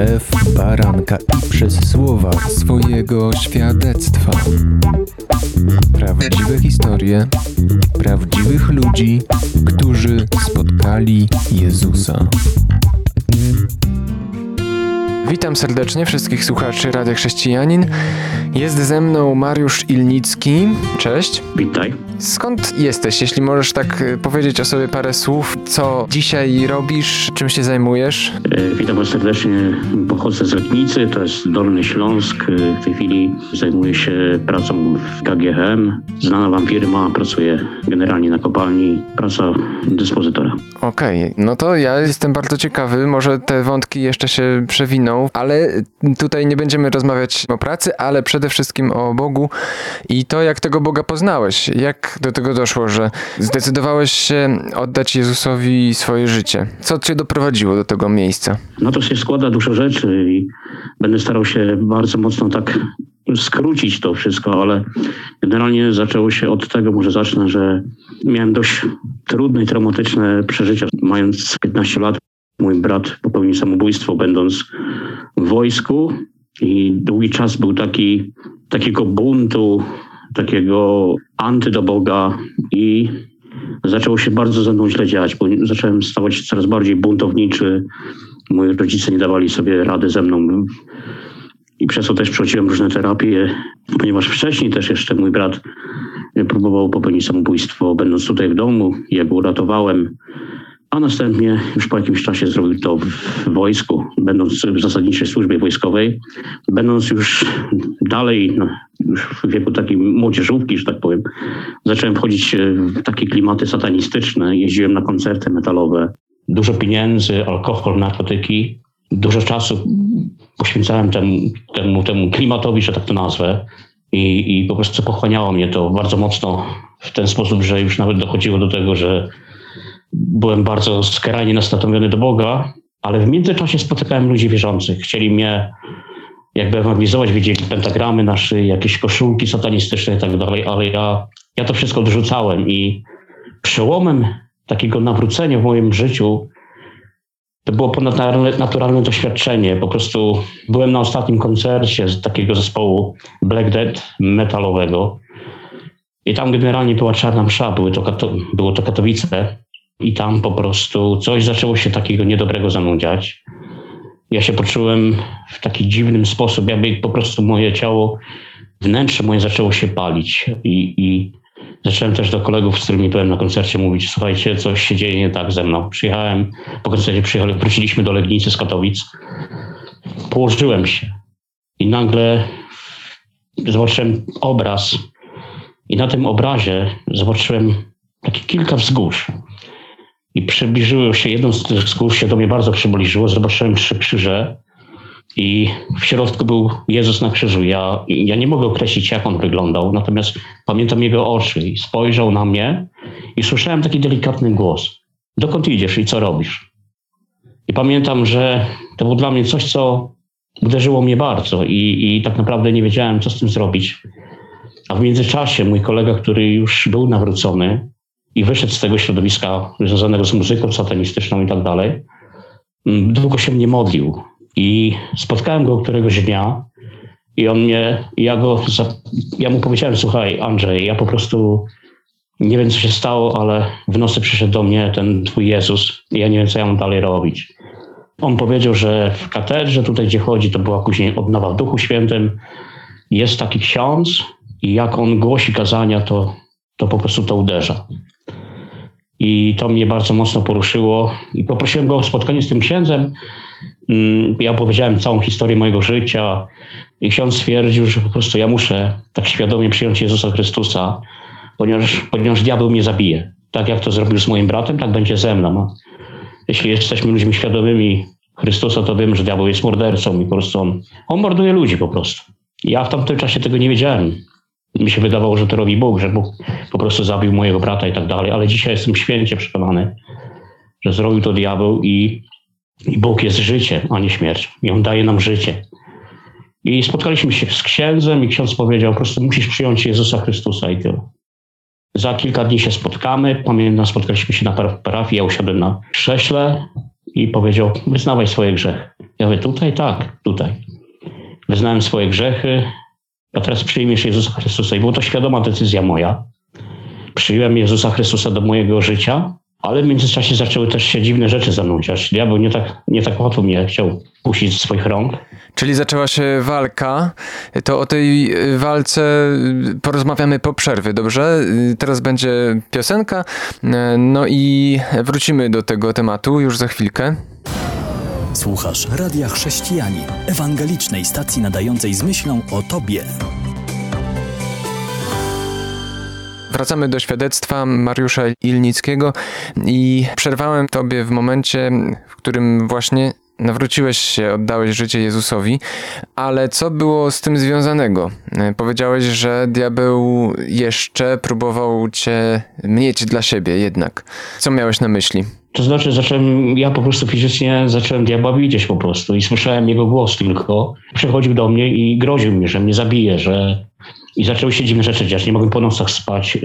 krew baranka i przez słowa swojego świadectwa. Prawdziwe historie prawdziwych ludzi, którzy spotkali Jezusa. Witam serdecznie wszystkich słuchaczy Radia Chrześcijanin. Jest ze mną Mariusz Ilnicki. Cześć. Witaj. Skąd jesteś, jeśli możesz tak y, powiedzieć o sobie parę słów? Co dzisiaj robisz? Czym się zajmujesz? E, witam Was serdecznie. Pochodzę z Letnicy, to jest Dolny Śląsk. E, w tej chwili zajmuję się pracą w KGHM. Znana Wam firma, pracuję generalnie na kopalni. Praca dyspozytora. Okej, okay, no to ja jestem bardzo ciekawy. Może te wątki jeszcze się przewiną, ale tutaj nie będziemy rozmawiać o pracy, ale przede wszystkim o Bogu i to, jak tego Boga poznałeś. Jak do tego doszło, że zdecydowałeś się oddać Jezusowi swoje życie? Co cię doprowadziło do tego miejsca? No to się składa dużo rzeczy i będę starał się bardzo mocno tak skrócić to wszystko, ale generalnie zaczęło się od tego, może zacznę, że miałem dość trudne i traumatyczne przeżycia. Mając 15 lat, mój brat popełnił samobójstwo, będąc w wojsku i długi czas był taki, takiego buntu, takiego anty do Boga i zaczęło się bardzo ze mną źle dziać, bo zacząłem stawać się coraz bardziej buntowniczy. Moi rodzice nie dawali sobie rady ze mną i przez to też przechodziłem różne terapie, ponieważ wcześniej też jeszcze mój brat próbował popełnić samobójstwo, będąc tutaj w domu. Ja go uratowałem a następnie już po jakimś czasie zrobił to w wojsku, będąc w zasadniczej służbie wojskowej, będąc już dalej, no, już w wieku takiej młodzieżówki, że tak powiem, zacząłem wchodzić w takie klimaty satanistyczne, jeździłem na koncerty metalowe, dużo pieniędzy, alkohol, narkotyki, dużo czasu poświęcałem temu, temu, temu klimatowi, że tak to nazwę, i, i po prostu pochłaniało mnie to bardzo mocno w ten sposób, że już nawet dochodziło do tego, że byłem bardzo skrajnie nastawiony do Boga, ale w międzyczasie spotykałem ludzi wierzących. Chcieli mnie jakby ewangelizować, widzieli pentagramy na szyi, jakieś koszulki satanistyczne i tak dalej, ale ja, ja to wszystko odrzucałem i przełomem takiego nawrócenia w moim życiu to było ponadnaturalne doświadczenie. Po prostu byłem na ostatnim koncercie z takiego zespołu Black Dead metalowego i tam generalnie była czarna msza, były to, było to Katowice i tam po prostu coś zaczęło się takiego niedobrego ze mną dziać. Ja się poczułem w taki dziwnym sposób, jakby po prostu moje ciało, wnętrze moje zaczęło się palić. I, i zacząłem też do kolegów, z którymi byłem na koncercie, mówić: Słuchajcie, coś się dzieje nie tak ze mną. Przyjechałem, po koncercie przyjechałem, wróciliśmy do Legnicy z Katowic. Położyłem się i nagle zobaczyłem obraz. I na tym obrazie zobaczyłem takie kilka wzgórz. I przybliżyło się, jedną z tych skórz się do mnie bardzo przybliżyło. Zobaczyłem trzy krzyże i w środku był Jezus na krzyżu. Ja, ja nie mogę określić, jak on wyglądał, natomiast pamiętam jego oczy i spojrzał na mnie i słyszałem taki delikatny głos. Dokąd idziesz i co robisz? I pamiętam, że to było dla mnie coś, co uderzyło mnie bardzo i, i tak naprawdę nie wiedziałem, co z tym zrobić. A w międzyczasie mój kolega, który już był nawrócony, i wyszedł z tego środowiska związanego z muzyką satanistyczną i tak dalej, mm, długo się mnie modlił. I spotkałem go któregoś dnia i on mnie, ja go, ja mu powiedziałem, słuchaj Andrzej, ja po prostu nie wiem, co się stało, ale w nocy przyszedł do mnie ten twój Jezus i ja nie wiem, co ja mam dalej robić. On powiedział, że w katedrze tutaj, gdzie chodzi, to była później odnowa w Duchu Świętym, jest taki ksiądz i jak on głosi kazania, to, to po prostu to uderza. I to mnie bardzo mocno poruszyło. I poprosiłem go o spotkanie z tym księdzem. Mm, ja opowiedziałem całą historię mojego życia i ksiądz stwierdził, że po prostu ja muszę tak świadomie przyjąć Jezusa Chrystusa, ponieważ, ponieważ diabeł mnie zabije. Tak jak to zrobił z moim bratem, tak będzie ze mną. Jeśli jesteśmy ludźmi świadomymi Chrystusa, to wiem, że diabeł jest mordercą i po prostu on, on morduje ludzi po prostu. Ja w tamtym czasie tego nie wiedziałem mi się wydawało, że to robi Bóg, że Bóg po prostu zabił mojego brata i tak dalej, ale dzisiaj jestem święcie przekonany, że zrobił to diabeł i, i Bóg jest życie, a nie śmierć. I On daje nam życie. I spotkaliśmy się z księdzem i ksiądz powiedział, po prostu musisz przyjąć Jezusa Chrystusa i tyle. Za kilka dni się spotkamy. Pamiętam, spotkaliśmy się na parafii, ja usiadłem na krześle i powiedział, wyznawaj swoje grzechy. Ja mówię, tutaj tak, tutaj. Wyznałem swoje grzechy, a teraz przyjmiesz Jezusa Chrystusa. I była to świadoma decyzja moja. Przyjąłem Jezusa Chrystusa do mojego życia, ale w międzyczasie zaczęły też się dziwne rzeczy ze mną dziać. Diabeł nie tak, nie tak łatwo mnie chciał puścić z swoich rąk. Czyli zaczęła się walka. To o tej y, walce porozmawiamy po przerwie, dobrze? Y, Teraz będzie piosenka, y, no i wrócimy do tego tematu już za chwilkę. Słuchasz Radia Chrześcijanin, ewangelicznej stacji nadającej z myślą o Tobie. Wracamy do świadectwa Mariusza Ilnickiego i przerwałem tobie w momencie, w którym właśnie nawróciłeś się, oddałeś życie Jezusowi, ale co było z tym związanego? Powiedziałeś, że diabeł jeszcze próbował cię mieć dla siebie jednak. Co miałeś na myśli? To znaczy zacząłem, ja po prostu fizycznie zacząłem diabła widzieć po prostu i słyszałem jego głos tylko. Przychodził do mnie i groził mi, że mnie zabije, że... I zaczęły się dziwne rzeczy dziać, nie mogłem po nocach spać.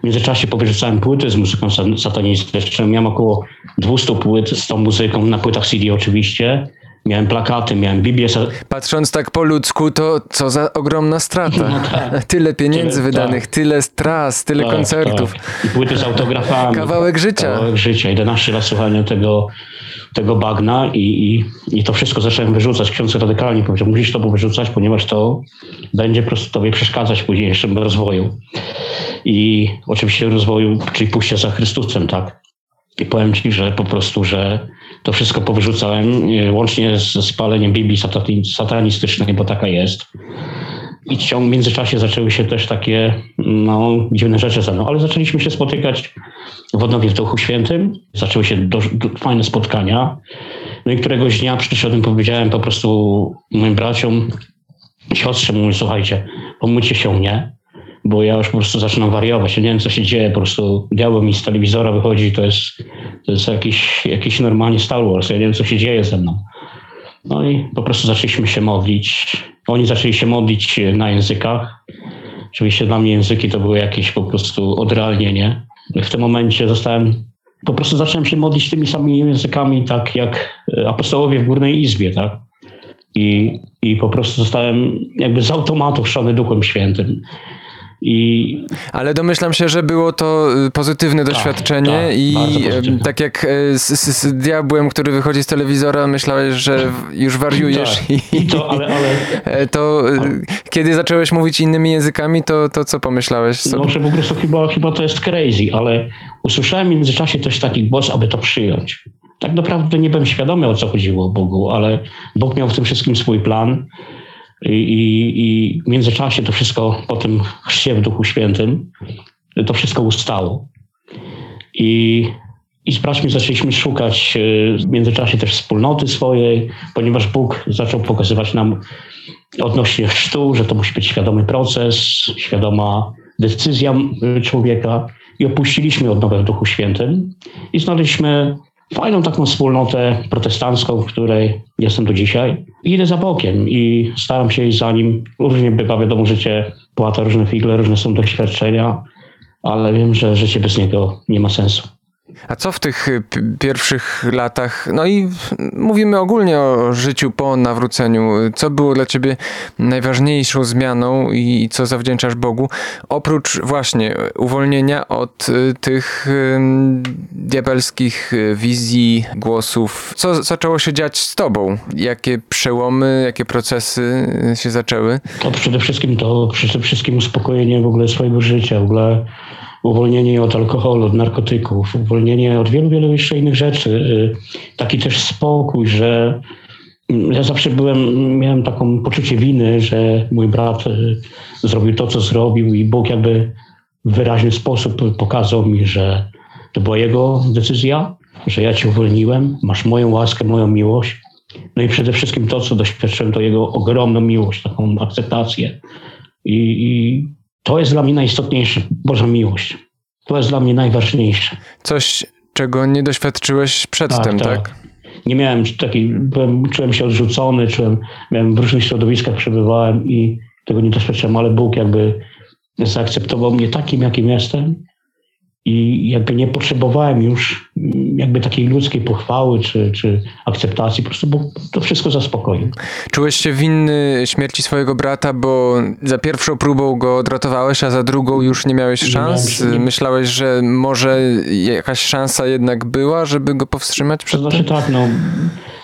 W międzyczasie powyrzucałem płyty z muzyką sa- satanistyczną. Miałem około 200 płyt z tą muzyką, na płytach CD oczywiście. Miałem plakaty, miałem Biblię. Patrząc tak po ludzku, to co za ogromna strata. No tak. Tyle pieniędzy Tyle, wydanych, tak. tyle tras, tyle Tak, koncertów. tak. I płyty z autografami. Kawałek życia. Kawałek życia. 11 lat słuchania tego, tego bagna i, i, i to wszystko zacząłem wyrzucać. Ksiądz radykalnie powiedział, musisz to wyrzucać, ponieważ to będzie po prostu tobie przeszkadzać w późniejszym rozwoju. I oczywiście rozwoju, czyli pójścia za Chrystusem, tak? I powiem ci, że po prostu, że to wszystko powyrzucałem, e, łącznie z spaleniem Biblii satani- satanistycznej, bo taka jest. I w ciągu- w międzyczasie zaczęły się też takie no, dziwne rzeczy ze mną, ale zaczęliśmy się spotykać w odnowie w Duchu Świętym. Zaczęły się do, do, fajne spotkania. No i któregoś dnia przyszedłem, powiedziałem po prostu moim braciom, siostrze, mówię, słuchajcie, pomóżcie się mnie, bo ja już po prostu zaczynam wariować. Ja nie wiem, co się dzieje, po prostu diabeł mi z telewizora wychodzi, to jest, to jest jakiś, jakiś normalnie Star Wars, ja nie wiem, co się dzieje ze mną. No i po prostu zaczęliśmy się modlić. Oni zaczęli się modlić na językach. Oczywiście dla mnie języki to były jakieś po prostu odrealnienie. W tym momencie zostałem, po prostu zacząłem się modlić tymi samymi językami, tak jak apostołowie w Górnej Izbie, tak? I, i po prostu zostałem jakby z automatu chrzczony Duchem Świętym. I Ale domyślam się, że było to y, pozytywne doświadczenie tak, i bardzo y, pozytywne. tak jak y, z, z, z diabłem, który wychodzi z telewizora, myślałeś, że już wariujesz tak, i, i to, ale, ale to y, kiedy zacząłeś mówić innymi językami, to, to co pomyślałeś sobie? No, że po prostu chyba, chyba to jest crazy, ale usłyszałem w międzyczasie też taki głos, aby to przyjąć. Tak naprawdę nie byłem świadomy, o co chodziło Bogu, ale Bóg miał w tym wszystkim swój plan i, i, w międzyczasie to wszystko po tym chrzcie w Duchu Świętym, to wszystko ustało. I, i z braćmi zaczęliśmy szukać e, w międzyczasie też wspólnoty swojej, ponieważ Bóg zaczął pokazywać nam odnośnie chrztu, że to musi być świadomy proces, świadoma decyzja y, człowieka i opuściliśmy odnowę w Duchu Świętym i znaleźliśmy fajną taką wspólnotę protestancką, w której jestem do dzisiaj. Idę za Bogiem i staram się iść za Nim. Różnie bywa, wiadomo, życie płata różne figle, różne są doświadczenia, ale wiem, że życie bez Niego nie ma sensu. A co w tych y, pierwszych latach, no i mówimy ogólnie o życiu po nawróceniu, co było dla ciebie najważniejszą zmianą i co zawdzięczasz Bogu, oprócz właśnie uwolnienia od y, tych diabelskich y, wizji, głosów, co zaczęło się dziać z tobą? Jakie przełomy, jakie procesy się zaczęły? To przede wszystkim to przede wszystkim uspokojenie w ogóle swojego życia, w ogóle uwolnienie od alkoholu, od narkotyków, uwolnienie od wielu, wielu jeszcze innych rzeczy. Y, Taki też spokój, że mm, ja zawsze byłem, miałem taką poczucie winy, że mój brat y, zrobił to, co zrobił i Bóg jakby w wyraźny sposób pokazał mi, że to była jego decyzja, że ja cię uwolniłem, masz moją łaskę, moją miłość. No i przede wszystkim to, co doświadczyłem, to jego ogromną miłość, taką akceptację. I, I to jest dla mnie najistotniejsze, Boża miłość. To jest dla mnie najważniejsze. Coś, czego nie doświadczyłeś przedtem, tak? Nie miałem takiej, czułem się odrzucony, czułem, miałem w różnych środowiskach przebywałem i tego nie doświadczyłem, ale Bóg jakby zaakceptował mnie takim, jakim jestem i jakby nie potrzebowałem już jakby takiej ludzkiej pochwały czy, czy akceptacji, po prostu bo to wszystko zaspokoił. Czułeś się winny śmierci swojego brata, bo za pierwszą próbą go odratowałeś, a za drugą już nie miałeś szans? Nie miałem- Myślałeś, że może jakaś szansa jednak była, żeby go powstrzymać To przed znaczy tym? tak, no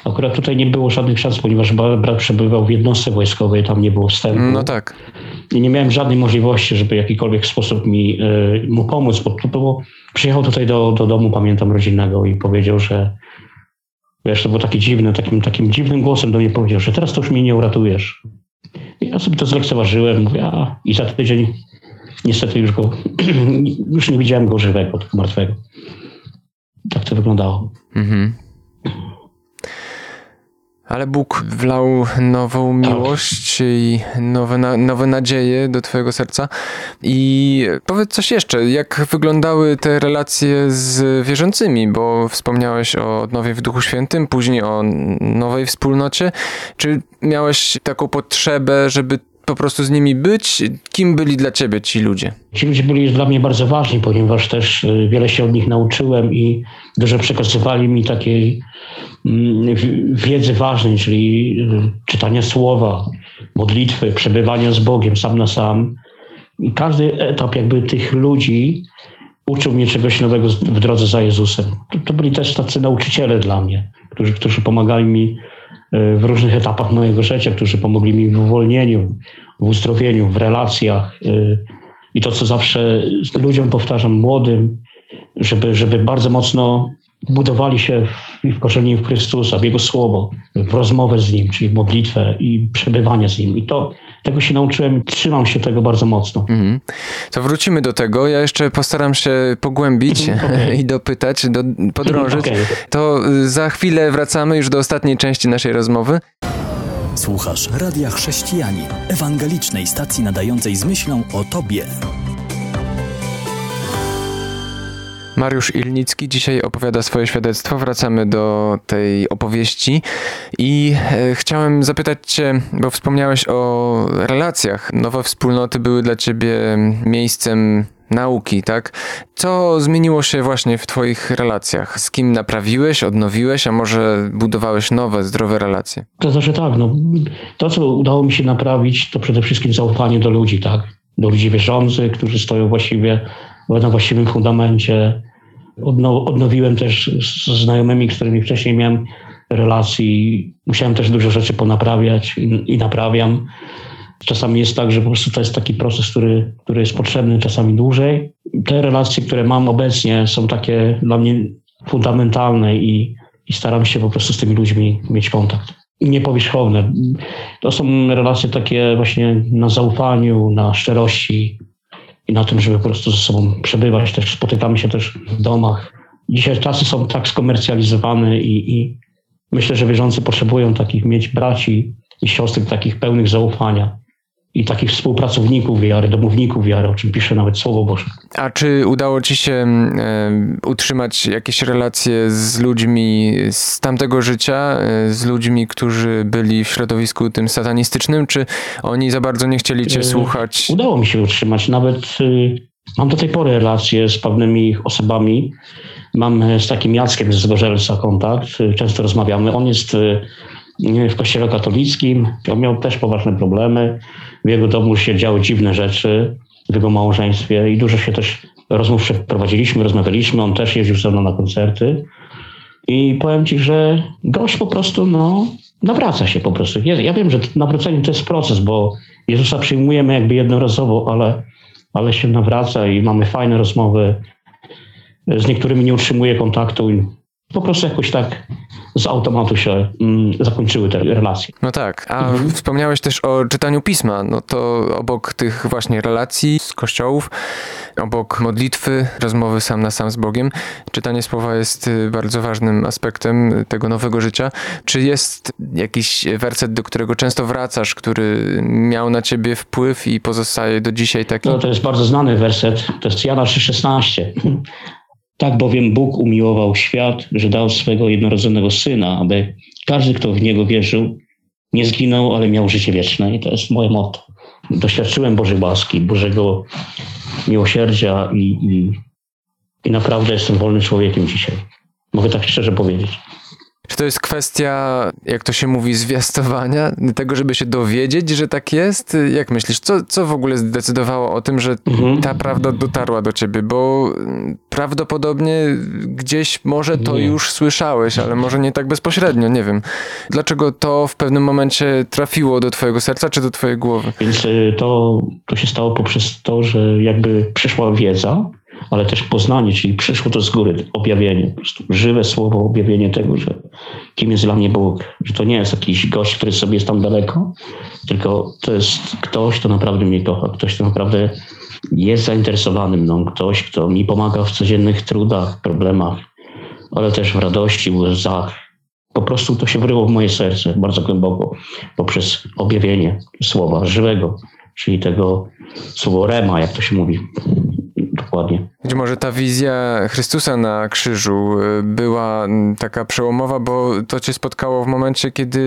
akurat tutaj nie było żadnych szans, ponieważ brat przebywał w jednostce wojskowej, tam nie było wstępu. No tak. I nie miałem żadnej możliwości, żeby w jakikolwiek sposób mi y, mu pomóc, bo to było, przyjechał tutaj do, do domu, pamiętam, rodzinnego i powiedział, że wiesz, to było takie dziwne, takim, takim dziwnym głosem do mnie powiedział, że teraz to już mnie nie uratujesz. I ja sobie to zlekceważyłem, mówię, a i za tydzień niestety już go, już nie widziałem go żywego, tylko martwego. Tak to wyglądało. Mhm. Ale Bóg wlał nową miłość i nowe, na, nowe nadzieje do Twojego serca. I powiedz coś jeszcze, jak wyglądały te relacje z wierzącymi, bo wspomniałeś o odnowie w Duchu Świętym, później o nowej wspólnocie. Czy miałeś taką potrzebę, żeby po prostu z nimi być? Kim byli dla Ciebie ci ludzie? Ci ludzie byli dla mnie bardzo ważni, ponieważ też y, wiele się od nich nauczyłem i dużo przekazywali mi takiej mm, wiedzy ważnej, czyli y, czytania słowa, modlitwy, przebywania z Bogiem sam na sam. I każdy etap jakby tych ludzi uczył mnie czegoś nowego w drodze za Jezusem. To, to byli też tacy nauczyciele dla mnie, którzy, którzy pomagali mi w różnych etapach mojego życia, którzy pomogli mi w uwolnieniu, w uzdrowieniu, w relacjach. y, I to, co zawsze ludziom powtarzam, młodym, żeby, żeby bardzo mocno budowali się w, i wkorzeni w Chrystusa, w Jego Słowo, w rozmowę z Nim, czyli w modlitwę i przebywanie z Nim. I to, tego się nauczyłem i trzymam się tego bardzo mocno. Mhm. To wrócimy do tego. Ja jeszcze postaram się pogłębić Okej. i dopytać, do, podrążyć. Okej. To y, za chwilę wracamy już do ostatniej części naszej rozmowy. Słuchasz Radia Chrześcijani, ewangelicznej stacji nadającej z myślą o Tobie. Mariusz Ilnicki dzisiaj opowiada swoje świadectwo. Wracamy do tej opowieści i e, chciałem zapytać Cię, bo wspomniałeś o relacjach. Nowe wspólnoty były dla Ciebie miejscem nauki, tak? Co zmieniło się właśnie w Twoich relacjach? Z kim naprawiłeś, odnowiłeś, a może budowałeś nowe, zdrowe relacje? To znaczy tak, no, to co udało mi się naprawić, to przede wszystkim zaufanie do ludzi, tak? Do ludzi wierzących, którzy stoją właściwie na właściwym fundamencie. Odno, odnowiłem też z znajomymi, z którymi wcześniej miałem relacji. Musiałem też dużo rzeczy ponaprawiać i, i naprawiam. Czasami jest tak, że po prostu to jest taki proces, który, który jest potrzebny czasami dłużej. Te relacje, które mam obecnie są takie dla mnie fundamentalne i, i staram się po prostu z tymi ludźmi mieć kontakt. Niepowierzchowne. To są relacje takie właśnie na zaufaniu, na szczerości i na tym, żeby po prostu ze sobą przebywać. Też spotykamy się też w domach. Dzisiaj czasy są tak skomercjalizowane i, i myślę, że wierzący potrzebują takich mieć braci i siostry takich pełnych zaufania i takich współpracowników wiary, domowników wiary, o czym pisze nawet Słowo Boże. A czy udało ci się utrzymać jakieś relacje z ludźmi z tamtego życia, e, z ludźmi, którzy byli w środowisku tym satanistycznym, czy oni za bardzo nie chcieli cię E, słuchać? Udało mi się utrzymać. Nawet y, mam do tej pory relacje z pewnymi osobami. Mam e, z takim Jackiem z Zgorzelca kontakt. Y, Często rozmawiamy. On jest y, w kościele katolickim. On miał też poważne problemy. W jego domu się działy dziwne rzeczy w jego małżeństwie i dużo się też rozmów przeprowadziliśmy, rozmawialiśmy. On też jeździł ze mną na koncerty. I powiem ci, że gość po prostu no, nawraca się po prostu. Ja, wiem, że nawrócenie to jest proces, bo Jezusa przyjmujemy jakby jednorazowo, ale, ale się nawraca i mamy fajne rozmowy. Z niektórymi nie utrzymuję kontaktu po prostu jakoś tak z automatu się mm, zakończyły te relacje. No tak, a wspomniałeś też o czytaniu pisma. No to obok tych właśnie relacji z kościołów, obok modlitwy, rozmowy sam na sam z Bogiem, czytanie słowa jest y, bardzo ważnym aspektem tego nowego życia. Czy jest jakiś werset, do którego często wracasz, który miał na ciebie wpływ i pozostaje do dzisiaj taki? No, to jest bardzo znany werset, to jest Jana 3,16. Tak bowiem Bóg umiłował świat, że dał swego jednorodzonego Syna, aby każdy, kto w Niego wierzył, nie zginął, ale miał życie wieczne. I to jest moje motto. Doświadczyłem Bożej łaski, Bożego miłosierdzia i, i, i naprawdę jestem wolnym człowiekiem dzisiaj. Mogę tak szczerze powiedzieć. Czy to jest kwestia, jak to się mówi, zwiastowania? Tego, żeby się dowiedzieć, że tak jest? Jak myślisz, co, co w ogóle zdecydowało o tym, że mhm. ta prawda dotarła do ciebie? Bo prawdopodobnie gdzieś może to nie. już słyszałeś, ale może nie tak bezpośrednio, nie wiem. Dlaczego to w pewnym momencie trafiło do twojego serca czy do twojej głowy? Więc y, to, to się stało poprzez to, że jakby przyszła wiedza, ale też poznanie, czyli przyszło to z góry, objawienie, po prostu żywe słowo, objawienie tego, że kim jest dla mnie Bóg, że to nie jest jakiś gość, który sobie jest tam daleko, tylko to jest ktoś, kto naprawdę mnie kocha, ktoś, kto naprawdę jest zainteresowany mną, ktoś, kto mi pomaga w codziennych trudach, problemach, ale też w radości, w łzach. Po prostu to się wryło w moje serce bardzo głęboko poprzez objawienie słowa żywego, czyli tego słowa rema, jak to się mówi dokładnie. Być może ta wizja Chrystusa na krzyżu y, była taka przełomowa, bo to cię spotkało w momencie, kiedy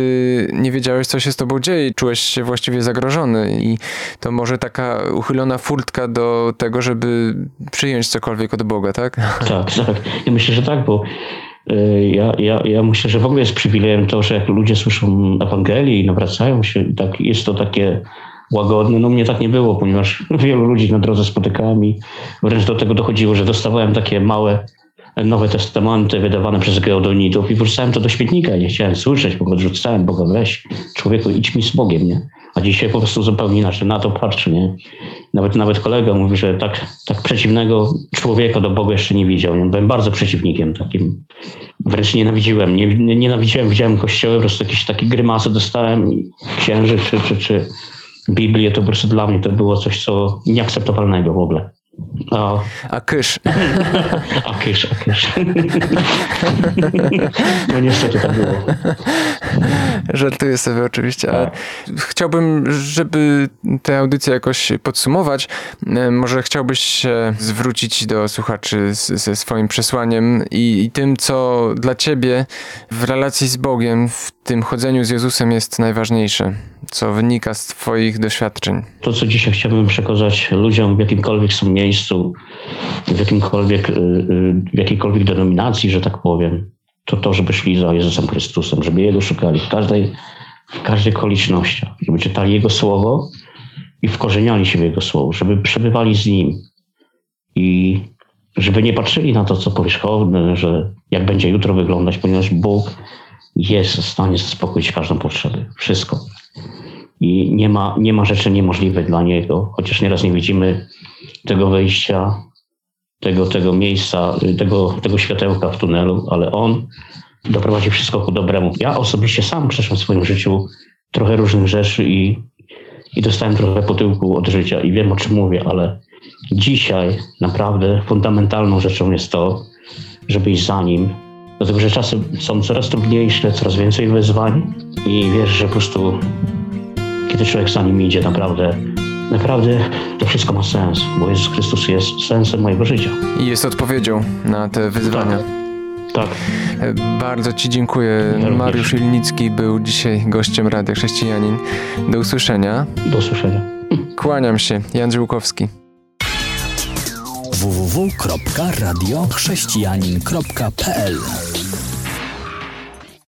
nie wiedziałeś, co się z tobą dzieje i czułeś się właściwie zagrożony i to może taka uchylona furtka do tego, żeby przyjąć cokolwiek od Boga, tak? Tak, tak. Ja myślę, że tak, bo y, ja, ja, ja myślę, że w ogóle jest przywilejem to, że jak ludzie słyszą Ewangelię i nawracają się, tak jest to takie łagodny. No mnie tak nie było, ponieważ wielu ludzi na drodze spotykałem i wręcz do tego dochodziło, że dostawałem takie małe Nowe Testamenty wydawane przez geodonitów i wrzucałem to do śmietnika. Nie chciałem słyszeć, bo odrzucałem Boga, weź człowieku, idź mi z Bogiem, nie? A dzisiaj po prostu zupełnie inaczej na to patrzę, nie? Nawet, nawet kolega mówi, że tak, tak przeciwnego człowieka do Boga jeszcze nie widział. Nie? Byłem bardzo przeciwnikiem takim. Wręcz nienawidziłem. Nie, nie, nienawidziłem, widziałem kościoły, po prostu jakieś takie grymasy dostałem, księży czy, czy, czy Biblię, to po prostu dla mnie to było coś, co nieakceptowalnego w ogóle. A, a kysz. A kysz, a kysz. No niestety tak było. Żartuję sobie oczywiście, ale chciałbym, żeby tę audycję jakoś podsumować. E, może chciałbyś się zwrócić do słuchaczy ze swoim przesłaniem i, i tym, co dla ciebie w relacji z Bogiem, w tym chodzeniu z Jezusem jest najważniejsze, co wynika z twoich doświadczeń. To, co dzisiaj chciałbym przekazać ludziom w jakimkolwiek są miejscu, w, jakimkolwiek, y, y, w jakiejkolwiek denominacji, że tak powiem, to to, żeby szli za Jezusem Chrystusem, żeby Jego szukali w każdej, w każdych okolicznościach, żeby czytali Jego Słowo i wkorzeniali się w Jego Słowo, żeby przebywali z Nim i żeby nie patrzyli na to, co powierzchowne, że jak będzie jutro wyglądać, ponieważ Bóg jest w stanie zaspokoić każdą potrzebę. Wszystko. I nie ma, nie ma rzeczy niemożliwych dla Niego, chociaż nieraz nie widzimy tego wejścia, tego, tego miejsca, tego, tego światełka w tunelu, ale On doprowadzi wszystko ku dobremu. Ja osobiście sam przeszłem w swoim życiu trochę różnych rzeczy i, i dostałem trochę po tyłku od życia i wiem o czym mówię, ale dzisiaj naprawdę fundamentalną rzeczą jest to, żeby iść za Nim, dlatego że czasy są coraz trudniejsze, coraz więcej wyzwań i wiesz, że po prostu kiedy człowiek za nim idzie, naprawdę, naprawdę to wszystko ma sens, bo Jezus Chrystus jest sensem mojego życia. I jest odpowiedzią na te wyzwania. Tak. tak. Bardzo Ci dziękuję. Ja Mariusz Ilnicki był dzisiaj gościem Radia Chrześcijanin. Do usłyszenia. Do usłyszenia. Kłaniam się. Jan Żółkowski www.radiochrześcijanin.pl